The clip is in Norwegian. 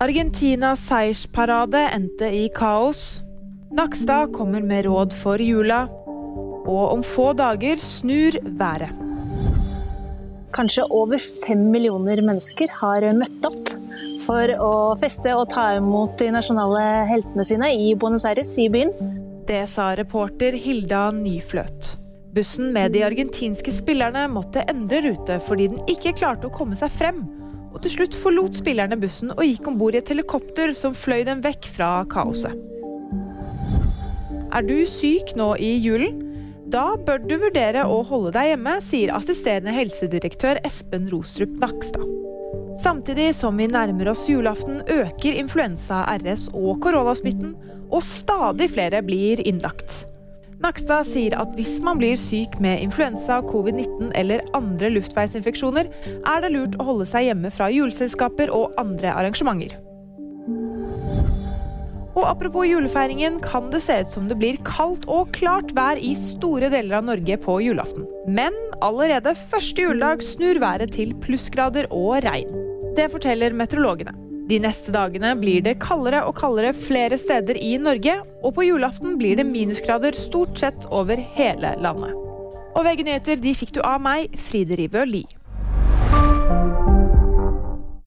Argentinas seiersparade endte i kaos. Nakstad kommer med råd for jula. Og om få dager snur været. Kanskje over fem millioner mennesker har møtt opp for å feste og ta imot de nasjonale heltene sine i Buenos Aires, i byen. Det sa reporter Hilda Nyfløt. Bussen med de argentinske spillerne måtte endre rute fordi den ikke klarte å komme seg frem. Og til slutt forlot spillerne bussen og gikk om bord i et helikopter som fløy dem vekk fra kaoset. Er du syk nå i julen? Da bør du vurdere å holde deg hjemme, sier assisterende helsedirektør Espen Rostrup Nakstad. Samtidig som vi nærmer oss julaften, øker influensa, RS og koronasmitten, og stadig flere blir innlagt. Nakstad sier at hvis man blir syk med influensa, covid-19 eller andre luftveisinfeksjoner, er det lurt å holde seg hjemme fra juleselskaper og andre arrangementer. Og apropos julefeiringen, kan det se ut som det blir kaldt og klart vær i store deler av Norge på julaften. Men allerede første juledag snur været til plussgrader og regn. Det forteller meteorologene. De neste dagene blir det kaldere og kaldere flere steder i Norge, og på julaften blir det minusgrader stort sett over hele landet. Og VG-nyheter de fikk du av meg, Fride Ribø Lie.